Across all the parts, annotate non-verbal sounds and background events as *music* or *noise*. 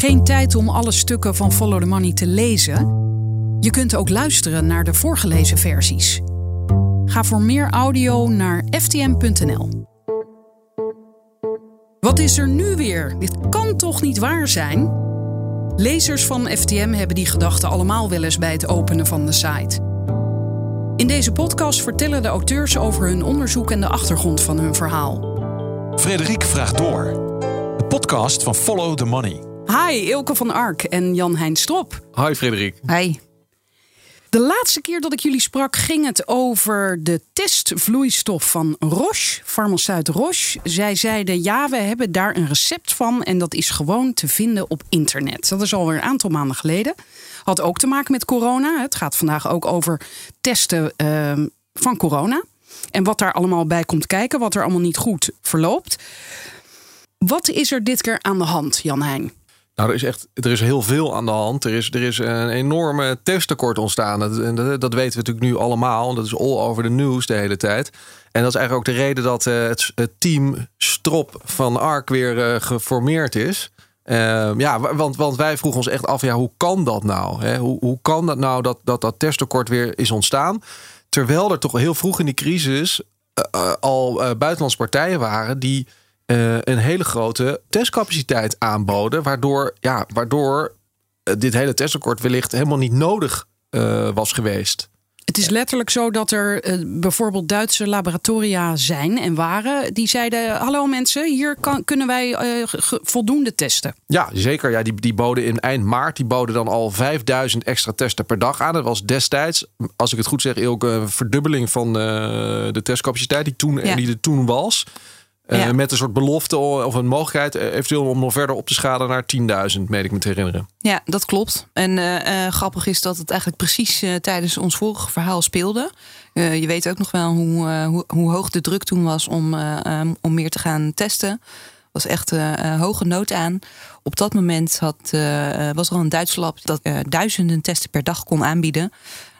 Geen tijd om alle stukken van Follow the Money te lezen? Je kunt ook luisteren naar de voorgelezen versies. Ga voor meer audio naar ftm.nl. Wat is er nu weer? Dit kan toch niet waar zijn? Lezers van FTM hebben die gedachten allemaal wel eens bij het openen van de site. In deze podcast vertellen de auteurs over hun onderzoek en de achtergrond van hun verhaal. Frederik vraagt door. De podcast van Follow the Money. Hi, Ilke van Ark en Jan-Hein Strop. Hi Frederik. Hi. De laatste keer dat ik jullie sprak ging het over de testvloeistof van Roche, farmaceut Roche. Zij zeiden ja, we hebben daar een recept van en dat is gewoon te vinden op internet. Dat is alweer een aantal maanden geleden. Had ook te maken met corona. Het gaat vandaag ook over testen uh, van corona. En wat daar allemaal bij komt kijken, wat er allemaal niet goed verloopt. Wat is er dit keer aan de hand, Jan Heijn? Nou, er is echt er is heel veel aan de hand. Er is, er is een enorme testtekort ontstaan. Dat, dat, weten we natuurlijk nu allemaal. Dat is all over the news de hele tijd. En dat is eigenlijk ook de reden dat uh, het, team Strop van ARK weer uh, geformeerd is. Uh, ja, want, want wij vroegen ons echt af, ja, hoe kan dat nou? Hè? Hoe, hoe kan dat nou dat, dat dat testtekort weer is ontstaan? Terwijl er toch heel vroeg in die crisis uh, al buitenlandse partijen waren die uh, een hele grote testcapaciteit aanboden. Waardoor, ja, waardoor uh, dit hele testakkoord wellicht helemaal niet nodig uh, was geweest. Het is letterlijk zo dat er bijvoorbeeld Duitse laboratoria zijn en waren. Die zeiden: Hallo mensen, hier kan, kunnen wij voldoende testen. Ja, zeker. Ja, die, die boden in eind maart die boden dan al 5000 extra testen per dag aan. Dat was destijds, als ik het goed zeg, ook een verdubbeling van de testcapaciteit die, toen, ja. die er toen was. Ja. Met een soort belofte of een mogelijkheid eventueel om nog verder op te schalen naar 10.000, meen ik me te herinneren. Ja, dat klopt. En uh, uh, grappig is dat het eigenlijk precies tijdens ons vorige verhaal speelde. je weet ook nog wel hoe, hoe, hoe, hoog de druk toen was om, um, om meer te gaan testen. was echt hoge nood aan. Op dat moment had, was er al een Duits lab dat duizenden testen per dag kon aanbieden.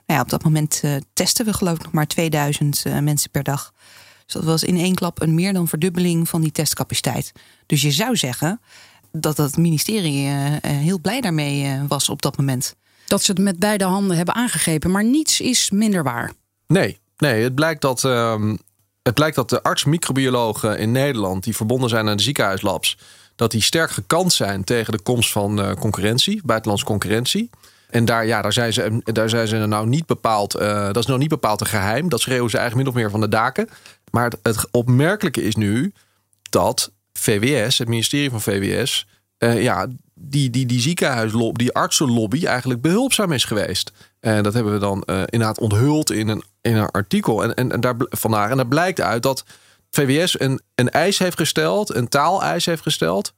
Nou ja, op dat moment testen we geloof ik nog maar 2000 mensen per dag. Dus dat was in één klap een meer dan verdubbeling van die testcapaciteit. Dus je zou zeggen dat het ministerie uh, heel blij daarmee uh, was op dat moment. Dat ze het met beide handen hebben aangegrepen, maar niets is minder waar. Nee, nee het, blijkt dat, uh, het blijkt dat de arts-microbiologen in Nederland, die verbonden zijn aan de ziekenhuislabs, dat die sterk gekant zijn tegen de komst van concurrentie, buitenlandse concurrentie. En daar, ja, daar, zijn ze, daar zijn ze nou niet bepaald. Uh, dat is nou niet bepaald een geheim. Dat schreeuwen ze eigenlijk min of meer van de daken. Maar het, opmerkelijke is nu dat VWS, het ministerie van VWS, uh, ja, die, die, die ziekenhuislobby, die artsenlobby eigenlijk behulpzaam is geweest. En dat hebben we dan uh, inderdaad onthuld in een, in een artikel. En, en, en daar vandaar. En daar blijkt uit dat VWS een, een eis heeft gesteld, een taaleis heeft gesteld,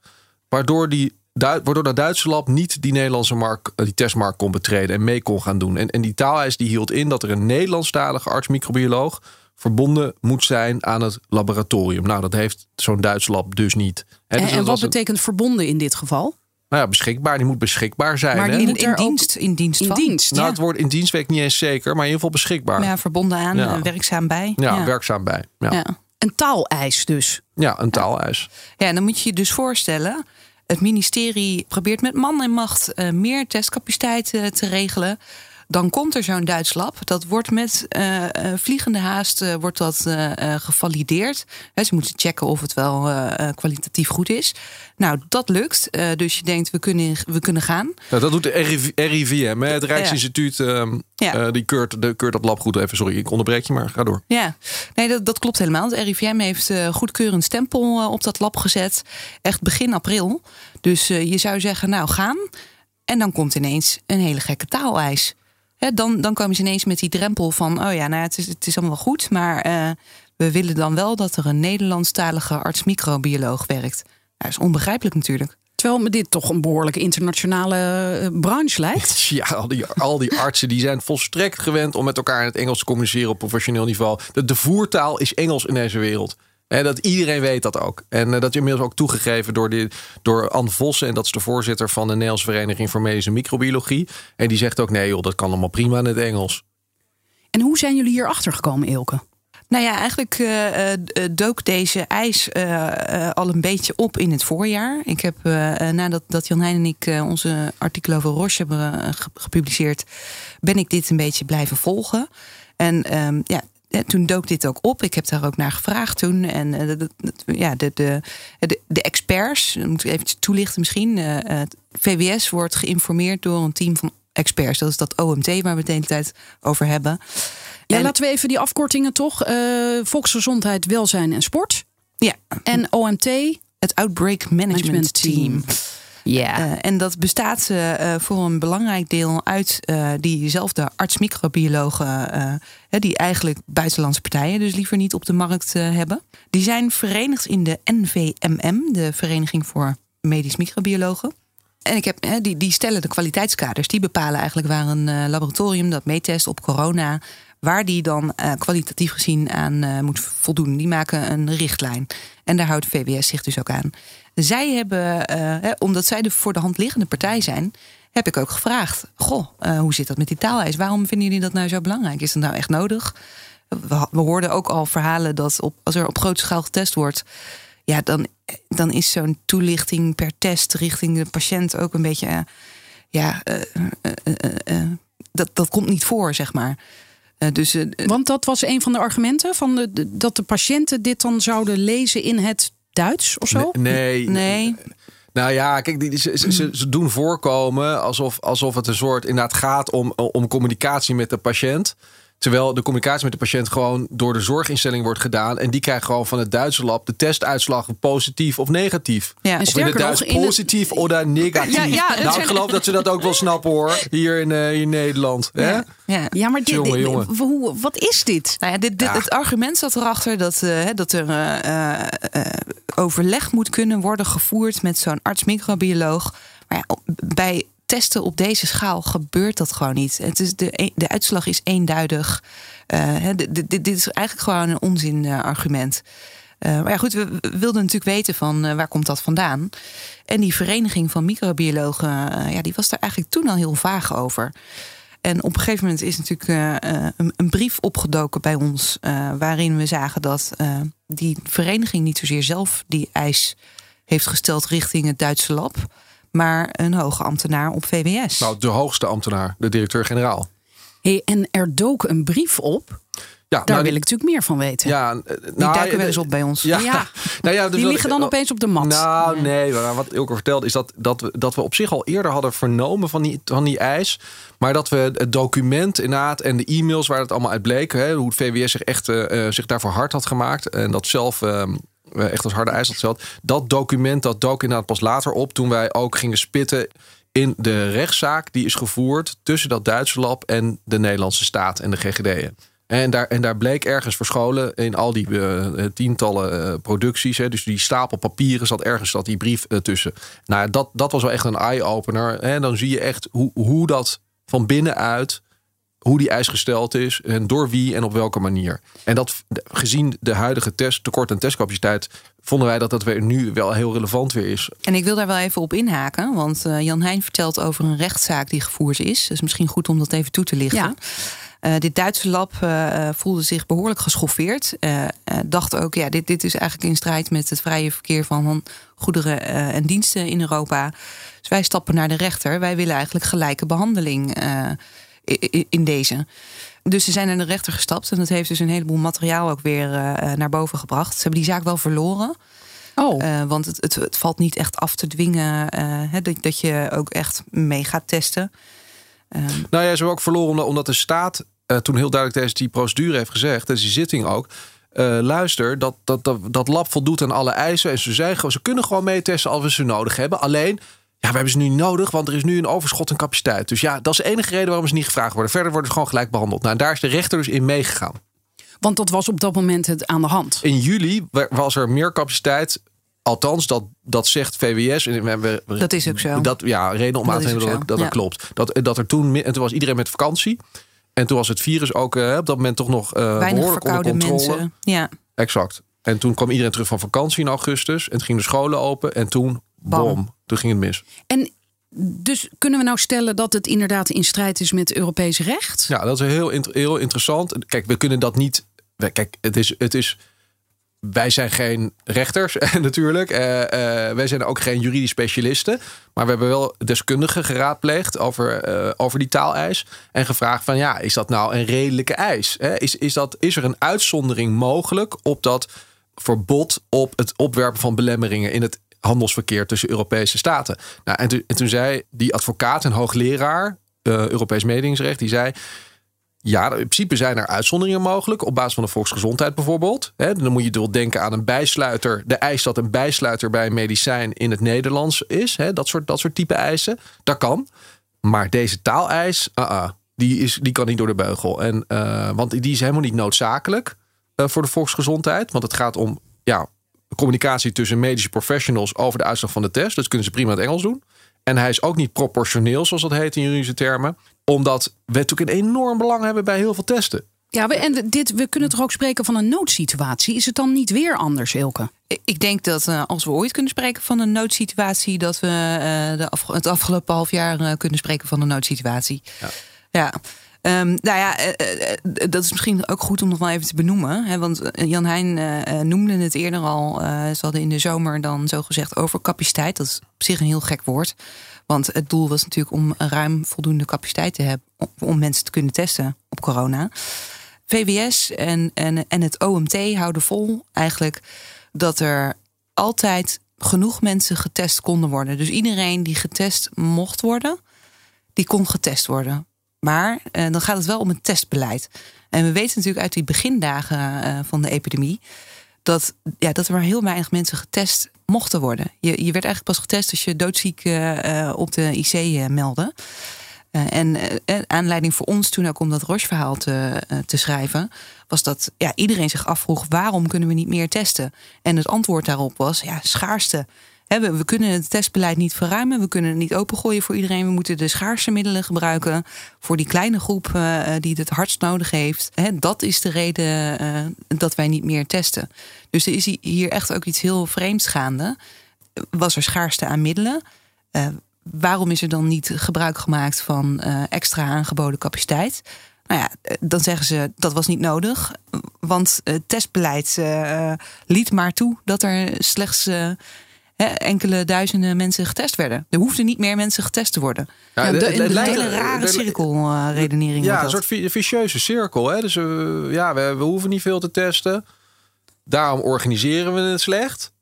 waardoor die waardoor dat Duitse lab niet die Nederlandse markt, die testmarkt kon betreden en mee kon gaan doen. En, en die taaleis die hield in dat er een Nederlandstalige arts-microbioloog verbonden moet zijn aan het laboratorium. Nou, dat heeft zo'n Duits lab dus niet. He, dus en, en wat betekent een... verbonden in dit geval? Nou ja, beschikbaar. Die moet beschikbaar zijn. Maar die moet in, dienst, in dienst in dienst. Nou, het woord in dienst weet ik niet eens zeker, maar in ieder geval beschikbaar. Ja, verbonden aan, ja. werkzaam bij. Ja, ja, werkzaam bij. Ja. ja. Een taaleis dus. Ja, een taaleis. Ja, en dan moet je je dus voorstellen. Het ministerie probeert met man en macht uh, meer testcapaciteit uh, te regelen dan komt er zo'n Duits lab. Dat wordt met uh, vliegende haast uh, wordt dat gevalideerd. He, ze moeten checken of het wel kwalitatief goed is. Nou, dat lukt. dus je denkt, we kunnen, we kunnen gaan. Nou, dat doet de RIVM, het Rijksinstituut. Ehm, ja. die keurt, de, keurt dat lab goed. Even, sorry, ik onderbreek je, maar ga door. Ja, nee, dat, dat klopt helemaal. Het RIVM heeft goedkeurend stempel op dat lab gezet. Echt begin april. Dus je zou zeggen, nou, gaan. En dan komt ineens een hele gekke taaleis dan, dan komen ze ineens met die drempel van: oh ja, nou, het, is, het is allemaal wel goed, maar uh, we willen dan wel dat er een Nederlandstalige arts-microbioloog werkt. Dat is onbegrijpelijk natuurlijk. Terwijl me dit toch een behoorlijke internationale uh, branche lijkt. *laughs* Ja, al die, al die artsen die zijn volstrekt gewend om met elkaar in het Engels te communiceren op professioneel niveau. De, de voertaal is Engels in deze wereld. En dat iedereen weet dat ook. En uh, dat is inmiddels ook toegegeven door, die, door Anne Vossen. En dat is de voorzitter van de Nederlandse Vereniging voor Medische Microbiologie. En die zegt ook: nee, joh, dat kan allemaal prima in het Engels. En hoe zijn jullie hier achter gekomen, Ilke? Nou ja, eigenlijk uh, dook deze ijs uh, al een beetje op in het voorjaar. Ik heb nadat dat Jan Heijn en ik onze artikel over Roche hebben gepubliceerd, ben ik dit een beetje blijven volgen. En um, ja, toen dook dit ook op. Ik heb daar ook naar gevraagd toen. En de, ja, de, de, de, experts, moet ik even toelichten misschien. het VWS wordt geïnformeerd door een team van experts. Dat is dat OMT waar we het de hele tijd over hebben. Ja, laten we even die afkortingen toch. Uh, Volksgezondheid, Welzijn en Sport. Ja. En OMT. Het Outbreak Management, Team. Ja. Uh, en dat bestaat uh, voor een belangrijk deel uit diezelfde arts-microbiologen, die eigenlijk buitenlandse partijen dus liever niet op de markt hebben. Die zijn verenigd in de NVMM, de Vereniging voor Medisch Microbiologen. En ik heb, die, die stellen de kwaliteitskaders. Die bepalen eigenlijk waar een laboratorium dat meetest op corona waar die dan kwalitatief gezien aan moet voldoen. Die maken een richtlijn. En daar houdt VWS zich dus ook aan. Zij hebben, uh, omdat zij de voor de hand liggende partij zijn, heb ik ook gevraagd: Goh, hoe zit dat met die taaleis? Waarom vinden jullie dat nou zo belangrijk? Is dat nou echt nodig? We, hoorden ook al verhalen dat op, als er op grote schaal getest wordt, ja, dan, dan is zo'n toelichting per test richting de patiënt ook een beetje. ja, dat, dat komt niet voor, zeg maar. Dus, Want dat was een van de argumenten van de, dat de patiënten dit dan zouden lezen in het Duits of zo? Nee. nee. Nou ja, kijk, die, ze, ze, ze, doen voorkomen alsof, alsof het een soort inderdaad gaat om, om communicatie met de patiënt. Terwijl de communicatie met de patiënt gewoon door de zorginstelling wordt gedaan. En die krijgt gewoon van het Duitse lab de testuitslag positief of negatief. Ja, of in het Duits positief het... of negatief. Ja, ja, nou, ik geloof dat ze dat ook wel snappen hoor. Hier in, uh, in Nederland. Ja, ja. ja maar dit, jongen, jongen. Hoe, wat is dit? Nou ja, dit, dit Het argument zat erachter dat, uh, dat er uh, overleg moet kunnen worden gevoerd met zo'n arts-microbioloog. Maar bij testen op deze schaal gebeurt dat gewoon niet. Het is de, de uitslag is eenduidig. Uh, dit, dit, is eigenlijk gewoon een onzin uh, argument. Uh, maar ja, goed, we, we, wilden natuurlijk weten van waar komt dat vandaan. En die vereniging van microbiologen, ja, die was daar eigenlijk toen al heel vaag over. En op een gegeven moment is natuurlijk een, een, brief opgedoken bij ons, waarin we zagen dat die vereniging niet zozeer zelf die eis heeft gesteld richting het Duitse lab maar een hoge ambtenaar op VWS. Nou, de hoogste ambtenaar, de directeur-generaal. Hey, en er dook een brief op. Ja, Daar nou, wil ik natuurlijk meer van weten. Ja, eh, die nou, duiken wel eens op bij ons. Ja, *laughs* Nou ja dus die liggen dan opeens op de mat. Nou, nee. wat Ilko vertelde is dat, dat, we, dat we op zich al eerder hadden vernomen van die, van die eis. Maar dat we het document inderdaad en de e-mails waar het allemaal uit bleek. Hè, hoe het VWS zich echt uh, zich daarvoor hard had gemaakt. En dat zelf ehm, eh, echt als harde ijs gesteld. Dat document dat dook inderdaad pas later op toen wij ook gingen spitten in de rechtszaak die is gevoerd tussen dat Duitse lab en de Nederlandse staat en de GGD'en. En daar, en daar bleek ergens verscholen in al die uh, tientallen uh, producties. Hè, dus die stapel papieren zat ergens zat die brief tussen. Nou, dat, dat was wel echt een eye-opener. En dan zie je echt hoe, hoe dat van binnenuit hoe die eis gesteld is en door wie en op welke manier. En dat gezien de huidige test, tekort aan testcapaciteit, vonden wij dat dat weer nu wel heel relevant weer is. En ik wil daar wel even op inhaken, want uh, Jan Heijn vertelt over een rechtszaak die gevoerd is. Dus misschien goed om dat even toe te lichten. Ja. Uh, dit Duitse lab uh, voelde zich behoorlijk geschoffeerd. dacht ook, ja, dit, dit is eigenlijk in strijd met het vrije verkeer van goederen en diensten in Europa. Dus wij stappen naar de rechter. Wij willen eigenlijk gelijke behandeling in deze. Dus ze zijn naar de rechter gestapt en dat heeft dus een heleboel materiaal ook weer uh, naar boven gebracht. Ze hebben die zaak wel verloren. Oh. Uh, want het, het, het, valt niet echt af te dwingen uh, dat, dat je ook echt mee gaat testen. Uh, nou ja, ze hebben ook verloren omdat de staat toen heel duidelijk tijdens die procedure heeft gezegd, tijdens die zitting ook. luister, dat, dat, dat, dat lab voldoet aan alle eisen. En ze zeggen, ze kunnen gewoon meetesten als we ze nodig hebben. Alleen ja, we hebben ze nu nodig, want er is nu een overschot aan capaciteit. Dus ja, dat is de enige reden waarom ze niet gevraagd worden. Verder worden ze gewoon gelijk behandeld. Nou, daar is de rechter dus in meegegaan. Want dat was op dat moment het aan de hand. In juli was er meer capaciteit. Althans, dat, dat zegt VWS. We, dat is ook zo. Dat, ja, reden om aan te nemen dat, dat, dat klopt. Dat, dat er toen, en toen was iedereen met vakantie. En toen was het virus ook uh, op dat moment toch nog uh, behoorlijk onder controle. Mensen. Ja. Exact. En toen kwam iedereen terug van vakantie in augustus. En toen gingen de scholen open. En toen bom, toen ging het mis. En dus kunnen we nou stellen dat het inderdaad in strijd is met Europees recht? Ja, dat is heel, heel interessant. Kijk, we kunnen dat niet kijk, het is, het is wij zijn geen rechters *laughs* natuurlijk. Uh, uh, wij zijn ook geen juridisch specialisten. Maar we hebben wel deskundigen geraadpleegd over, uh, over die taaleis. En gevraagd van ja, is dat nou een redelijke eis? Hè? Is, is, dat, is er een uitzondering mogelijk op dat verbod op het opwerpen van belemmeringen in het handelsverkeer tussen Europese staten? Nou, en, en toen zei die advocaat en hoogleraar Europees mededingingsrecht, die zei ja, in principe zijn er uitzonderingen mogelijk op basis van de volksgezondheid bijvoorbeeld. dan moet je wel denken aan een bijsluiter. De eis dat een bijsluiter bij een medicijn in het Nederlands is. dat, soort, dat soort type eisen. Dat kan. Maar deze taaleis, uh -uh, die, is, die kan niet door de beugel. En, uh, want die is helemaal niet noodzakelijk uh, voor de volksgezondheid. Want het gaat om ja, communicatie tussen medische professionals over de uitslag van de test. Dat kunnen ze prima in het Engels doen. En hij is ook niet proportioneel, zoals dat heet in juridische termen omdat we natuurlijk een enorm belang hebben bij heel veel testen. Ja, en dit, we kunnen toch ook spreken van een noodsituatie? Is het dan niet weer anders, Elke? Ik denk dat uh, als we ooit kunnen spreken van een noodsituatie, dat we uh, de af, het afgelopen half jaar uh, kunnen spreken van een noodsituatie. Ja. ja. Um, nou ja, dat is misschien ook goed om nog wel even te benoemen. Hè, want Jan Heijn noemde het eerder al. ze hadden in de zomer dan zogezegd overcapaciteit. Dat is op zich een heel gek woord. Want het doel was natuurlijk om ruim voldoende capaciteit te hebben om mensen te kunnen testen op corona. VWS en, en, en het OMT houden vol eigenlijk dat er altijd genoeg mensen getest konden worden. Dus iedereen die getest mocht worden, die kon getest worden. Maar eh, dan gaat het wel om een testbeleid. En we weten natuurlijk uit die begindagen uh, van de epidemie dat, ja, dat er maar heel weinig mensen getest mochten worden. Je, je werd eigenlijk pas getest als je doodziek uh, op de IC meldde. En aanleiding voor ons toen ook om dat Roche-verhaal te, te schrijven, was dat ja, iedereen zich afvroeg: waarom kunnen we niet meer testen? En het antwoord daarop was: ja, schaarste we, kunnen het testbeleid niet verruimen. We kunnen het niet opengooien voor iedereen. We moeten de schaarse middelen gebruiken voor die kleine groep uh, die het hardst nodig heeft. dat is de reden uh, dat wij niet meer testen. Dus er is hier echt ook iets heel vreemds gaande. Was er schaarste aan middelen? Uh, waarom is er dan niet gebruik gemaakt van extra aangeboden capaciteit? Nou ja, dan zeggen ze dat was niet nodig. Want het testbeleid liet maar toe dat er slechts enkele duizenden mensen getest werden. Er hoefden niet meer mensen getest te worden. Ja, de, de, de, hele rare cirkelredenering. ja, een soort vicieuze cirkel. Hè? Dus uh, ja, we, we hoeven niet veel te testen. Daarom organiseren we het slecht.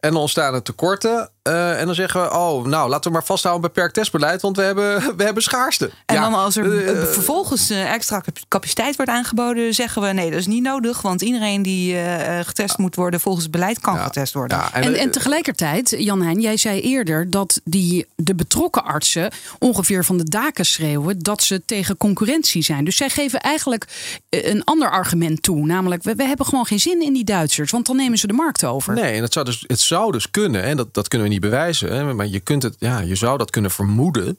En dan ontstaan er tekorten. Uh, en dan zeggen we, oh, nou, laten we maar vasthouden een beperkt testbeleid, want we hebben, *laughs* we hebben schaarste. En dan als er uh, vervolgens extra capaciteit wordt aangeboden, zeggen we, nee, dat is niet nodig, want iedereen die uh, getest moet worden volgens het beleid kan getest worden. Ja, en, en, tegelijkertijd, Jan Heijn, jij zei eerder dat die, de betrokken artsen ongeveer van de daken schreeuwen dat ze tegen concurrentie zijn. Dus zij geven eigenlijk een ander argument toe, namelijk, we, we hebben gewoon geen zin in die Duitsers, want dan nemen ze de markt over. Nee, en het zou dus, het zou dus kunnen, en dat, dat kunnen we niet bewijzen. Hè, maar je, kunt het, ja, je zou dat kunnen vermoeden.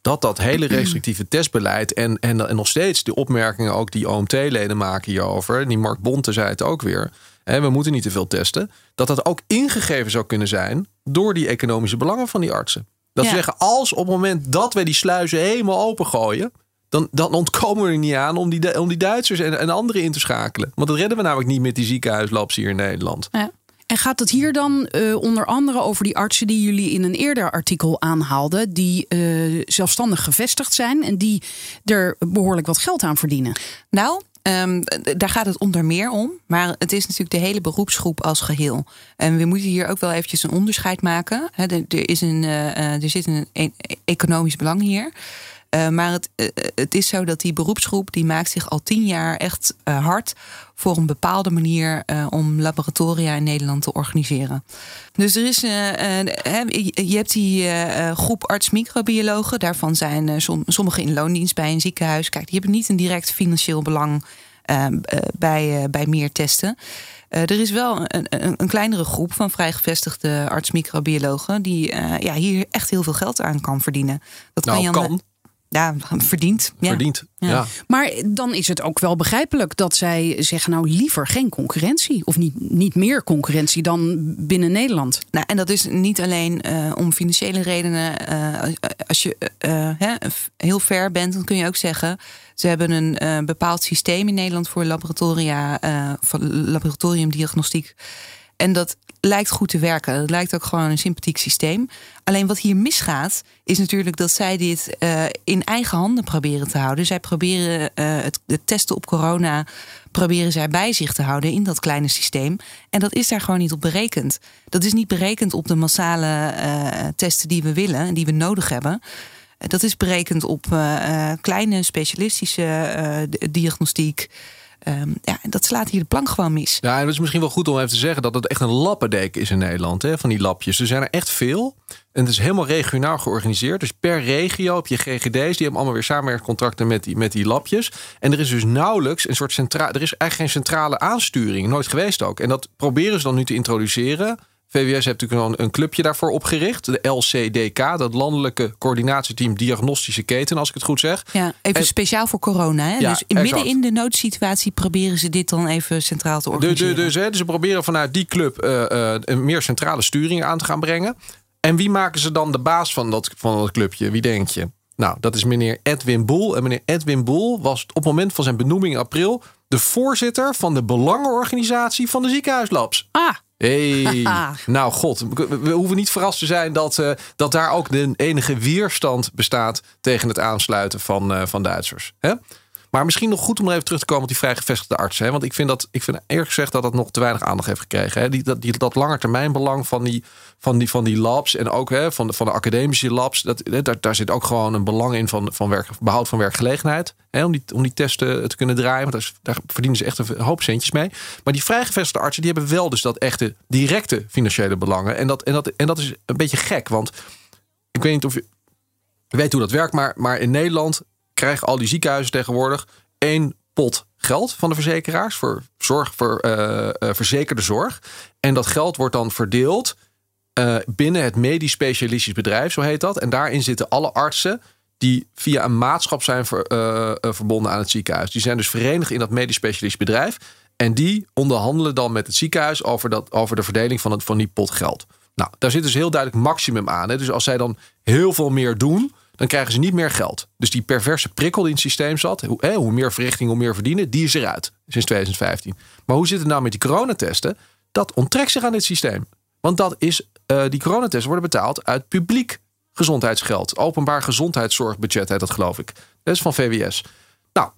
Dat dat hele restrictieve testbeleid en, en, en nog steeds de opmerkingen ook die OMT-leden maken hierover. Die Mark Bonte zei het ook weer. En we moeten niet te veel testen. Dat dat ook ingegeven zou kunnen zijn door die economische belangen van die artsen. Dat ja. zeggen, als op het moment dat wij die sluizen helemaal opengooien. Dan, dan ontkomen we er niet aan om die, om die Duitsers en, en anderen in te schakelen. Want dat redden we namelijk niet met die ziekenhuislabs hier in Nederland. Ja. En gaat het hier dan uh, onder andere over die artsen die jullie in een eerder artikel aanhaalden, die uh, zelfstandig gevestigd zijn en die er behoorlijk wat geld aan verdienen? Nou, Um, daar gaat het onder meer om. Maar het is natuurlijk de hele beroepsgroep als geheel. En we moeten hier ook wel eventjes een onderscheid maken. Er, is een, uh, er zit een, een economisch belang hier. Uh, maar het, uh, het is zo dat die beroepsgroep die maakt zich al tien jaar echt uh, hard voor een bepaalde manier om laboratoria in Nederland te organiseren. Dus er is, je hebt die groep arts-microbiologen. Daarvan zijn som, sommigen in loondienst bij een ziekenhuis. Kijk, die hebben niet een direct financieel belang bij, bij meer testen. Uh, er is wel een, een, een, kleinere groep van vrijgevestigde arts-microbiologen die uh, ja, hier echt heel veel geld aan kan verdienen. Dat nou, kan, kan ja, verdiend. Ja. Verdiend, ja. Maar dan is het ook wel begrijpelijk dat zij zeggen... nou liever geen concurrentie. Of niet, niet meer concurrentie dan binnen Nederland. Nou, en dat is niet alleen uh, om financiële redenen. Uh, als je uh, hè, heel ver bent, dan kun je ook zeggen. Ze hebben een uh, bepaald systeem in Nederland voor laboratoria, uh, van laboratoriumdiagnostiek. En dat lijkt goed te werken. Het lijkt ook gewoon een sympathiek systeem. Alleen wat hier misgaat, is natuurlijk dat zij dit uh, in eigen handen proberen te houden. Zij proberen uh, het, het, testen op corona proberen zij bij zich te houden in dat kleine systeem. En dat is daar gewoon niet op berekend. Dat is niet berekend op de massale uh, testen die we willen en die we nodig hebben. Dat is berekend op kleine specialistische diagnostiek. Um, ja, dat slaat hier de plank gewoon mis. Ja, en het is misschien wel goed om even te zeggen dat het echt een lappendek is in Nederland, hè, van die lapjes. Er zijn er echt veel. En het is helemaal regionaal georganiseerd. Dus per regio heb je GGD's, die hebben allemaal weer samenwerkcontracten met die, met die lapjes. En er is dus nauwelijks een soort centraal. Er is eigenlijk geen centrale aansturing, nooit geweest ook. En dat proberen ze dan nu te introduceren. VWS heeft natuurlijk een clubje daarvoor opgericht. De LCDK, dat Landelijke Coördinatieteam Diagnostische Keten, als ik het goed zeg. Ja, even speciaal voor corona. Hè? Ja, dus in, midden in de noodsituatie proberen ze dit dan even centraal te organiseren. Dus, hè, dus ze proberen vanuit die club uh, uh, een meer centrale sturing aan te gaan brengen. En wie maken ze dan de baas van dat, van dat clubje? Wie denk je? Nou, dat is meneer Edwin Boel. En meneer Edwin Boel was op het moment van zijn benoeming in april de voorzitter van de belangenorganisatie van de ziekenhuislabs. Ah. Hey, *laughs* nou god, we hoeven niet verrast te zijn dat, uh, dat daar ook de enige weerstand bestaat tegen het aansluiten van, uh, van Duitsers. Hè? Maar misschien nog goed om even terug te komen op die vrijgevestigde artsen. Hè? Want ik vind, dat, ik vind eerlijk gezegd dat dat nog te weinig aandacht heeft gekregen. Hè? Die, dat, die, dat langetermijnbelang van die, van, die, van die labs en ook hè, van, de, van de academische labs. Dat, daar, daar zit ook gewoon een belang in van, van werk, behoud van werkgelegenheid. Hè? Om, die, om die testen te kunnen draaien. Want daar, daar verdienen ze echt een hoop centjes mee. Maar die vrijgevestigde artsen die hebben wel dus dat echte directe financiële belangen. En dat, en dat, en dat is een beetje gek. Want ik weet niet of je weet hoe dat werkt. Maar, maar in Nederland krijgen al die ziekenhuizen tegenwoordig één pot geld van de verzekeraars voor, zorg, voor uh, uh, verzekerde zorg. En dat geld wordt dan verdeeld uh, binnen het medisch specialistisch bedrijf, zo heet dat. En daarin zitten alle artsen die via een maatschap zijn ver, verbonden aan het ziekenhuis. Die zijn dus verenigd in dat medisch specialistisch bedrijf. En die onderhandelen dan met het ziekenhuis over, dat, over de verdeling van, het, van die pot geld. Nou, daar zit dus heel duidelijk maximum aan. Hè. Dus als zij dan heel veel meer doen, dan krijgen ze niet meer geld. Dus die perverse prikkel die in het systeem zat, hoe, hoe meer verrichting, hoe meer verdienen, die is eruit sinds 2015. Maar hoe zit het nou met die coronatesten? Dat onttrekt zich aan dit systeem. Want dat is, uh, die coronatesten worden betaald uit publiek gezondheidsgeld. Openbaar gezondheidszorgbudget heet dat geloof ik. Dat is van VWS. Nou,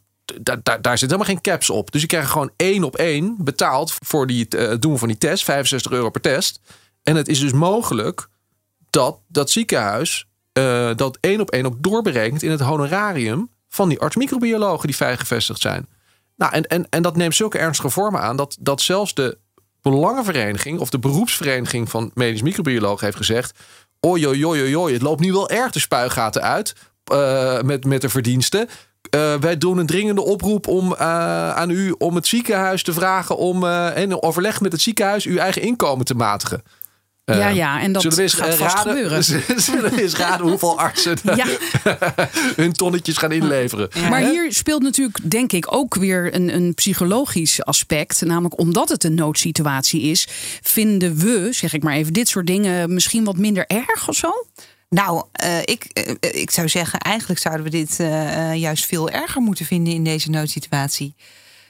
daar, daar zit helemaal geen caps op. Dus je krijgt gewoon één op één betaald voor die, het uh, doen van die test. 65 euro per test. En het is dus mogelijk dat dat ziekenhuis uh, dat één op één ook doorberekent in het honorarium van die arts-microbiologen die vrijgevestigd zijn. Nou, en, en, en dat neemt zulke ernstige vormen aan dat, dat zelfs de belangenvereniging of de beroepsvereniging van medisch microbiologen heeft gezegd: oi, het loopt nu wel erg de spuigaten uit uh, met, met de verdiensten. Uh, wij doen een dringende oproep om, uh, aan u om het ziekenhuis te vragen om in overleg met het ziekenhuis uw eigen inkomen te matigen. Ja, ja, en dat zullen we eens gaat vast raden, gebeuren. *laughs* Zullen we eens raden hoeveel *laughs* artsen Ja. *laughs* hun tonnetjes gaan inleveren? Maar hier speelt natuurlijk, denk ik, ook weer een, een psychologisch aspect. Namelijk omdat het een noodsituatie is, vinden we, zeg ik maar even, dit soort dingen misschien wat minder erg of zo? Nou, uh, ik, uh, ik zou zeggen, eigenlijk zouden we dit uh, juist veel erger moeten vinden in deze noodsituatie.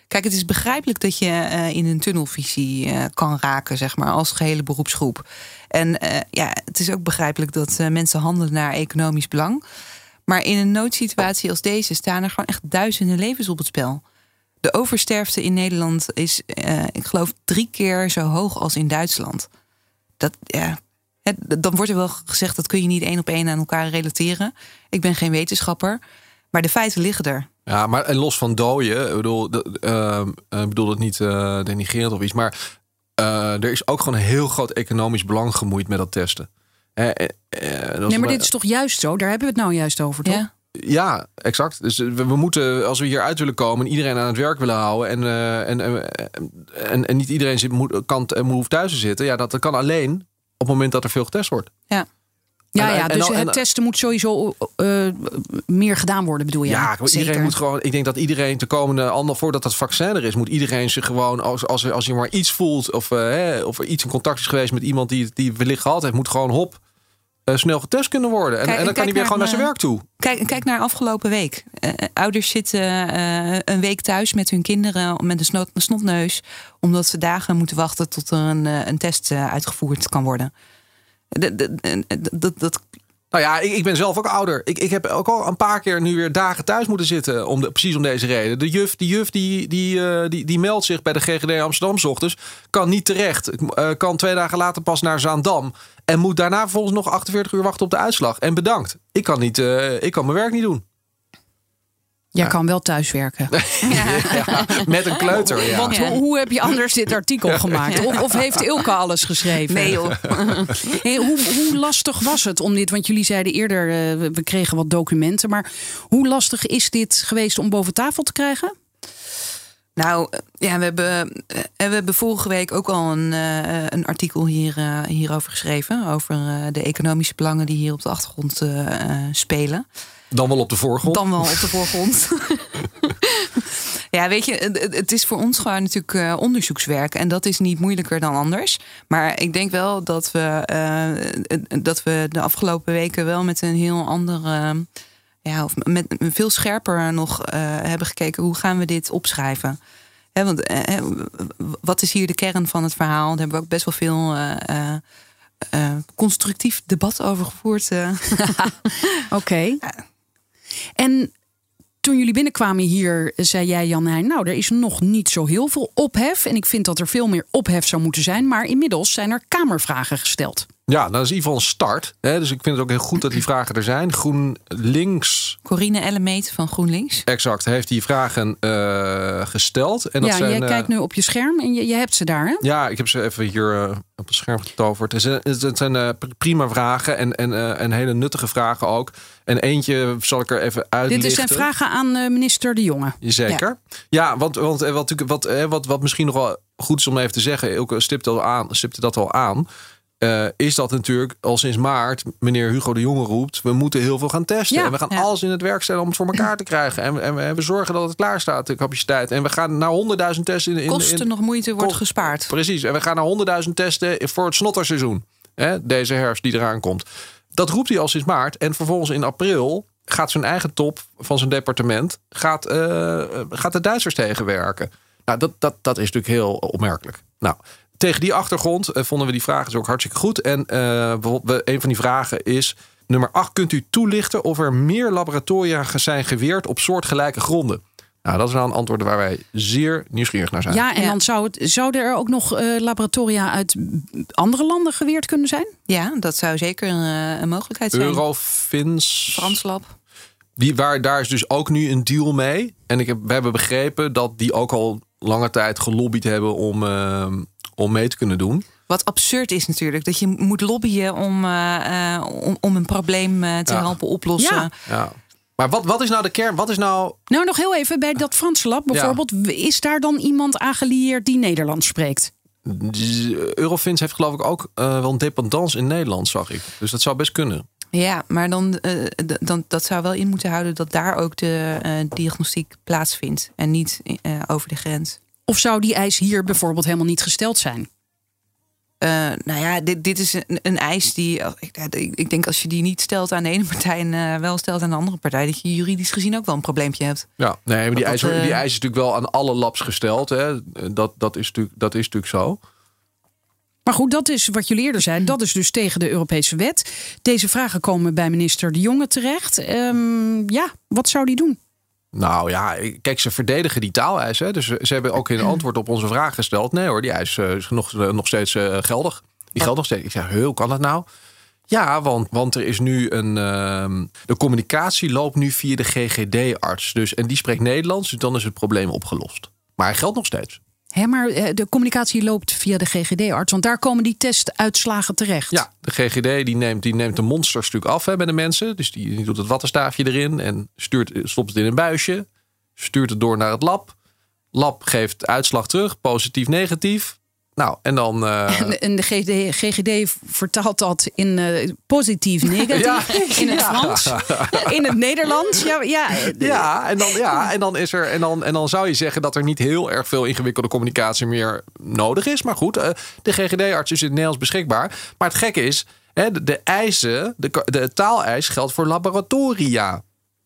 Kijk, het is begrijpelijk dat je uh, in een tunnelvisie uh, kan raken, zeg maar, als gehele beroepsgroep. En uh, ja, het is ook begrijpelijk dat mensen handelen naar economisch belang. Maar in een noodsituatie als deze staan er gewoon echt duizenden levens op het spel. De oversterfte in Nederland is, ik geloof, drie keer zo hoog als in Duitsland. Dat, ja, dan wordt er wel gezegd dat kun je niet één op één aan elkaar relateren. Ik ben geen wetenschapper, maar de feiten liggen er. Ja, maar en los van dooien, ik bedoel, uh, ik bedoel het niet uh, denigrerend of iets, maar uh, er is ook gewoon een heel groot economisch belang gemoeid met dat testen. nee, maar dit is toch juist zo? Daar hebben we het nou juist over, toch? Ja. Ja, exact. Dus we, we, moeten, als we hier uit willen komen, iedereen aan het werk willen houden. En, uh, en, en, en, niet iedereen zit, moet, kan en hoeft thuis te zitten. Ja, dat, dat kan alleen op het moment dat er veel getest wordt. Ja. Ja, ja, dus het testen moet sowieso uh, meer gedaan worden, bedoel je? Ja, iedereen Zeker. moet gewoon. Ik denk dat iedereen de komende ander voordat dat vaccin er is, moet iedereen zich gewoon als als, als je maar iets voelt of, uh, hè, of er iets in contact is geweest met iemand die die wellicht gehad heeft, moet gewoon hop eh, snel getest kunnen worden. En, Kijk- en dan kan hij weer gewoon naar zijn werk toe. Kijk, kijk naar afgelopen week. Eh, ouders zitten eh, een week thuis met hun kinderen met een snot- een snotneus. Omdat ze dagen moeten wachten tot er een, eh, een test eh, uitgevoerd kan worden. Dat, dat, Nou ja, ik, ik ben zelf ook ouder. Ik, ik heb ook al een paar keer nu weer dagen thuis moeten zitten. Om de, precies om deze reden. De juf, die, juf die, die, eh, die, die meldt zich bij de GGD Amsterdam ochtends. Kan niet terecht. Eh, kan twee dagen later pas naar Zaandam. En moet daarna vervolgens nog 48 uur wachten op de uitslag. En bedankt. Ik kan, niet, eh, ik kan mijn werk niet doen. Jij kan wel thuiswerken. *laughs* Ja, met een kleuter. Ja. Want hoe, hoe heb je anders dit artikel gemaakt? Of, of heeft Ilke alles geschreven? nee joh. *laughs* Hey, hoe, hoe lastig was het om dit? Want jullie zeiden eerder, eh, we- kregen wat documenten. Maar hoe lastig is dit geweest om boven tafel te krijgen? Nou, ja, we hebben, eh, we hebben vorige week ook al een, eh, een artikel hier, eh, hierover geschreven. Over eh, de economische belangen die hier op de achtergrond spelen. Dan wel op de voorgrond. Dan wel op de voorgrond. *laughs* ja, weet je, het- is voor ons gewoon natuurlijk eh, onderzoekswerk. En dat is niet moeilijker dan anders. Maar ik denk wel dat we, eh, dat we de afgelopen weken wel met een heel andere. ja, of met veel scherper nog eh, hebben gekeken hoe gaan we dit opschrijven. Hè, want hè, wat is hier de kern van het verhaal? Daar hebben we ook best wel veel eh, eh, eh, constructief debat over gevoerd. *laughs* *laughs* Oké. En toen jullie binnenkwamen hier, zei jij Jan Heijn... nou, er is nog niet zo heel veel ophef. En ik vind dat er veel meer ophef zou moeten zijn. Maar inmiddels zijn er kamervragen gesteld. Ja, dat is in ieder geval een start. Hè? Dus ik vind het ook heel goed dat die vragen er zijn. GroenLinks Corine Ellemeet van GroenLinks. exact heeft die vragen eh, gesteld. En dat ja, zijn, jij eh, kijkt nu op je scherm en je, je hebt ze daar, hè? Ja, ik heb ze even hier eh, op het scherm getoverd. Het zijn, het zijn prima vragen en, en, en hele nuttige vragen ook. En eentje zal ik er even uitlichten. Dit zijn vragen aan minister De Jonge. Zeker. Ja, want, want wat, wat, wat, wat misschien nog wel goed is om even te zeggen, Ilke stipte, al aan, stipte dat al aan. Eh, is dat natuurlijk al sinds maart meneer Hugo de Jonge roept... we moeten heel veel gaan testen. Ja, en we gaan ja. alles in het werk stellen om het voor elkaar te krijgen. En, we- en, we, en we zorgen dat het klaar staat, de capaciteit. En we gaan naar 100.000 testen in, in, Kosten in, nog moeite wordt Kost- gespaard. Precies. En we gaan naar 100.000 testen voor het snotterseizoen. Hè, deze herfst die eraan komt. Dat roept hij al sinds maart. En vervolgens in april gaat zijn eigen top van zijn departement... gaat, eh, gaat de Duitsers tegenwerken. Nou, dat, dat, dat is natuurlijk heel opmerkelijk. Nou, tegen die achtergrond eh, vonden we die vragen dus ook hartstikke goed. En eh, bijvoorbeeld, we- een van die vragen is... Nummer 8, kunt u toelichten of er meer laboratoria zijn geweerd op soortgelijke gronden? Nou, dat is wel een antwoord waar wij zeer nieuwsgierig naar zijn. Ja, en Ja. dan zou het, zouden er ook nog eh, laboratoria uit andere landen geweerd kunnen zijn? Ja, dat zou zeker eh, een mogelijkheid zijn. Eurofins. Frans Lab. Die, waar, daar is dus ook nu een deal mee. En ik heb, we hebben begrepen dat die ook al lange tijd gelobbyd hebben om, eh, om mee te kunnen doen. Wat absurd is natuurlijk. Dat je moet lobbyen om, eh, eh, om, om een probleem eh, te Ja. helpen oplossen. Ja. Ja. Maar wat, wat is nou de kern? Wat is nou. Nou, nog heel even bij dat Franse lab bijvoorbeeld. Is daar dan iemand aangelieerd die Nederlands spreekt? Eurofins heeft geloof ik ook eh, wel een dependance in Nederland, zag ik. Dus dat zou best kunnen. Ja, maar dan, eh, dan, dat zou wel in moeten houden dat daar ook de eh, diagnostiek plaatsvindt. En niet eh, over de grens. Of zou die eis hier bijvoorbeeld helemaal niet gesteld zijn? Eh, nou ja, dit, dit is een, een eis die. oh, Ik, ik denk als je die niet stelt aan de ene partij en eh, wel stelt aan de andere partij, dat je juridisch gezien ook wel een probleempje hebt. Ja, nee, maar die, Dat eis, dat, die eis is natuurlijk wel aan alle labs gesteld. Hè. Dat, dat, is natuurlijk, dat is natuurlijk zo. Maar goed, dat is wat jullie eerder zeiden. Dat is dus tegen de Europese wet. Deze vragen komen bij minister De Jonge terecht. Ehm, ja, wat zou die doen? Nou ja, kijk, ze verdedigen die taaleis. Hè? Dus ze hebben ook in *clears throat* antwoord op onze vraag gesteld. Nee hoor, die eis eh, is nog, nog steeds eh, geldig. Die geldt nog steeds. Ik zeg, hoe kan dat nou? Ja, want, want er is nu een. ehm, de communicatie loopt nu via de GGD-arts. Dus, en die spreekt Nederlands, dus dan is het probleem opgelost. Maar hij geldt nog steeds. Hè, maar eh, de communicatie loopt via de GGD-arts. Want daar komen die testuitslagen terecht. Ja, de GGD die neemt, die neemt de monsters af hè, bij de mensen. Dus die, doet het wattenstaafje erin en stuurt, stopt het in een buisje. Stuurt het door naar het lab. Lab geeft uitslag terug, positief, negatief. Nou, en dan. eh, En, en de GGD, GGD vertaalt dat in eh, positief, negatief. Ja. *laughs* In het Ja. Frans. In het Nederlands. Ja, ja, Ja, en dan, ja en, dan is er, en, dan, en dan zou je zeggen dat er niet heel erg veel ingewikkelde communicatie meer nodig is. Maar goed, eh, de GGD-arts is in het Nederlands beschikbaar. Maar het gekke is, Hè, de, de eisen, de, de taaleis geldt voor laboratoria.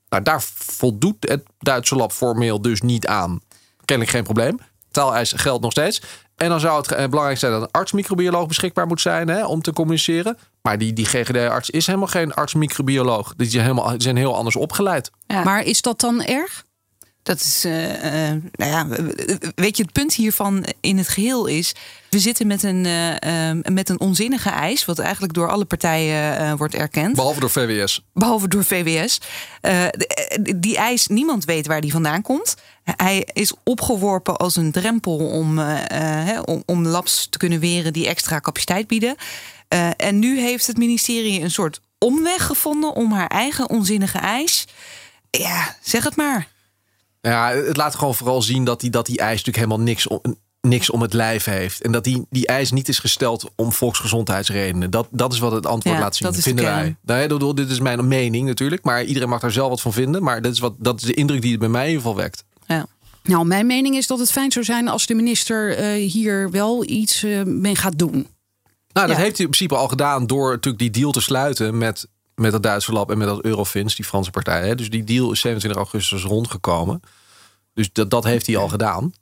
Nou, daar voldoet het Duitse lab formeel dus niet aan. Kennelijk geen probleem. Taaleis geldt nog steeds. En dan zou het eh, belangrijk zijn dat een arts-microbioloog beschikbaar moet zijn hè, om te communiceren. Maar die, die GGD-arts is helemaal geen arts-microbioloog. Die zijn, helemaal, die zijn heel anders opgeleid. Ja. Maar is dat dan erg? Dat is, eh, eh, nou ja, weet je, het punt hiervan in het geheel is, we zitten met een, eh, eh, met een onzinnige eis, wat eigenlijk door alle partijen eh, wordt erkend. Behalve door VWS. Behalve door VWS. Eh, de- die eis, niemand weet waar die vandaan komt. Hij is opgeworpen als een drempel om, om, om labs te kunnen weren die extra capaciteit bieden. En nu heeft het ministerie een soort omweg gevonden om haar eigen onzinnige eis. Ja, zeg het maar. Ja, het laat gewoon vooral zien dat die, dat die eis natuurlijk helemaal niks niks om het lijf heeft. En dat die, die eis niet is gesteld om volksgezondheidsredenen. Dat, dat is wat het antwoord Ja, laat zien, dat vinden wij. Nou, ja, dit is mijn mening natuurlijk. Maar iedereen mag daar zelf wat van vinden. Maar dat is, wat, dat is de indruk die het bij mij in ieder geval wekt. Ja. Nou, mijn mening is dat het fijn zou zijn als de minister eh, hier wel iets eh, mee gaat doen. Nou, dat Ja. heeft hij in principe al gedaan door natuurlijk die deal te sluiten met, met het Duitse lab en met dat Eurofins, die Franse partij. Hè. Dus die deal is 27 augustus rondgekomen. Dus dat, dat heeft hij al gedaan.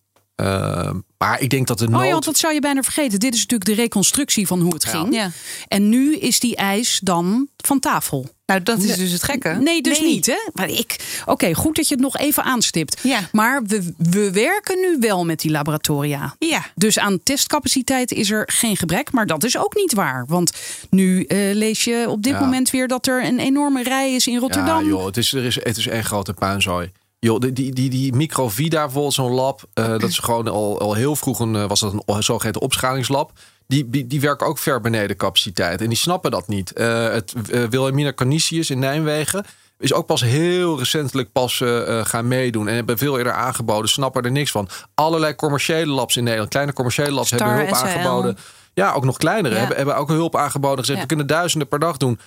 Uh, maar ik denk dat de nood... Oh ja, want dat zou je bijna vergeten. Dit is natuurlijk de reconstructie van hoe het Ja. ging. Ja. En nu is die eis dan van tafel. Nou, dat is dus het gekke. Nee, dus niet. Hè? Maar ik. Oké, goed dat je het nog even aanstipt. Ja. Maar we, we werken nu wel met die laboratoria. Ja. Dus aan testcapaciteit is er geen gebrek. Maar dat is ook niet waar. Want nu eh, lees je op dit Ja. moment weer dat er een enorme rij is in Rotterdam. Ja, joh, het is, er is, het is één grote puinzooi. Joh, die, die, die, die Microvida, bijvoorbeeld zo'n lab, eh, *clears throat* dat is gewoon al, al heel vroeg een, eh, was dat een zogeheten opschalingslab. Die, die, die werken ook ver beneden capaciteit. En die snappen dat niet. Eh, het uh, Wilhelmina Canisius in Nijmegen is ook pas heel recentelijk pas gaan meedoen. En hebben veel eerder aangeboden, snappen er niks van. Allerlei commerciële labs in Nederland, kleine commerciële labs, Star, hebben hulp aangeboden. Ja, ook nog kleinere. Ja. Hebben, hebben ook hulp aangeboden. Gezegd, Ja. we kunnen duizenden per dag doen.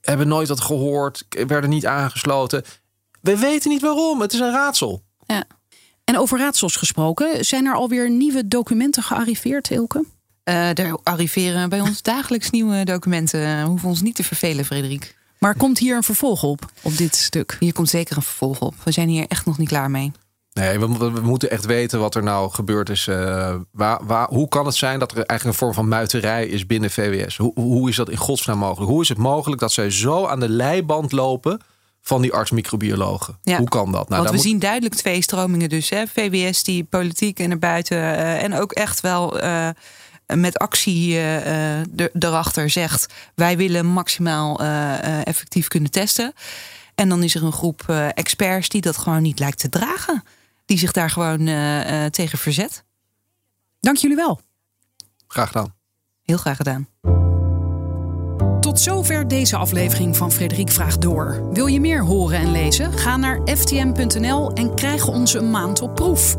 Hebben nooit wat gehoord. Werden niet aangesloten. We weten niet waarom. Het is een raadsel. Ja. En over raadsels gesproken, zijn er alweer nieuwe documenten gearriveerd, Ilke? Eh, er arriveren bij ons dagelijks nieuwe documenten. We hoeven ons niet te vervelen, Frederik. Maar komt hier een vervolg op, op dit stuk? Hier komt zeker een vervolg op. We zijn hier echt nog niet klaar mee. Nee, we, we- we moeten echt weten wat er nou gebeurd is. Eh, waar, waar, hoe kan het zijn dat er eigenlijk een vorm van muiterij is binnen VWS? Hoe, hoe is dat in godsnaam mogelijk? Hoe is het mogelijk dat zij zo aan de leiband lopen van die arts-microbiologen? Ja. Hoe kan dat? Nou, Want we moet- zien duidelijk twee stromingen dus. Hè? VWS die politiek en naar buiten eh, en ook echt wel eh, met actie eh, eh, er- erachter zegt... wij willen maximaal effectief kunnen testen. En dan is er een groep experts die dat gewoon niet lijkt te dragen. Die zich daar gewoon tegen verzet. Dank jullie wel. Graag gedaan. Heel graag gedaan. Zover deze aflevering van Frederik Vraagt Door. Wil je meer horen en lezen? Ga naar ftm.nl en krijg onze maand op proef.